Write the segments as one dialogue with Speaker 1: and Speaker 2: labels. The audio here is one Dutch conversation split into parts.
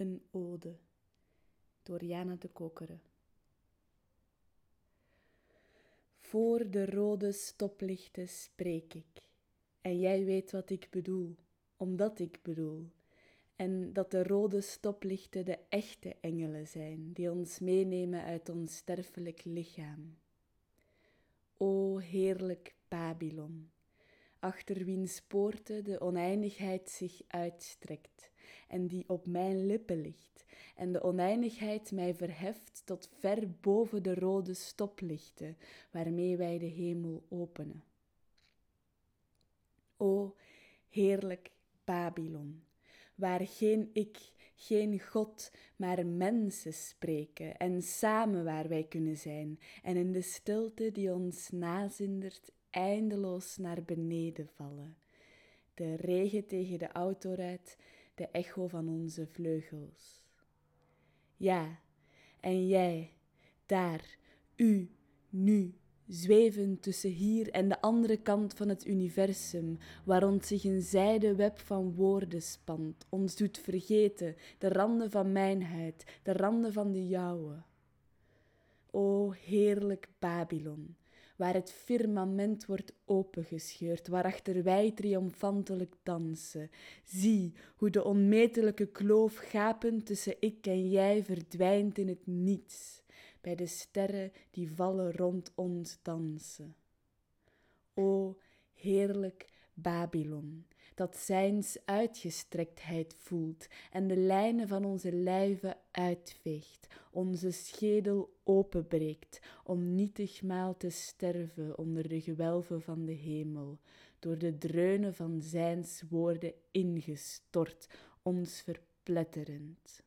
Speaker 1: Een ode door Jana de Kokeren. Voor de rode stoplichten spreek ik, en jij weet wat ik bedoel, omdat ik bedoel. En dat de rode stoplichten de echte engelen zijn, die ons meenemen uit ons sterfelijk lichaam. O heerlijk Babylon! achter wiens poorten de oneindigheid zich uitstrekt en die op mijn lippen ligt, en de oneindigheid mij verheft tot ver boven de rode stoplichten waarmee wij de hemel openen. O heerlijk Babylon, waar geen ik, geen God, maar mensen spreken en samen waar wij kunnen zijn en in de stilte die ons nazindert eindeloos naar beneden vallen. De regen tegen de auto rijdt, de echo van onze vleugels. Ja, en jij, daar, u, nu, zweven tussen hier en de andere kant van het universum, waar zich een zijde web van woorden spant, ons doet vergeten de randen van mijn huid, de randen van de jouwe. O heerlijk Babylon, waar het firmament wordt opengescheurd, waarachter wij triomfantelijk dansen. Zie hoe de onmetelijke kloof gapend tussen ik en jij verdwijnt in het niets, bij de sterren die vallen rond ons dansen. O heerlijk Babylon, dat zijns uitgestrektheid voelt en de lijnen van onze lijven uitveegt, onze schedel openbreekt, om nietigmaal te sterven onder de gewelven van de hemel, door de dreunen van zijns woorden ingestort, ons verpletterend.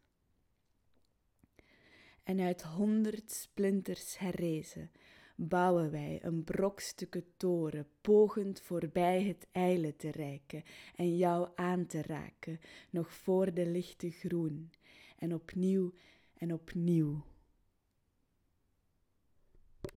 Speaker 1: En uit honderd splinters herrezen, bouwen wij een brokstukken toren, pogend voorbij het eile te reiken en jou aan te raken, nog voor de lichte groen, en opnieuw en opnieuw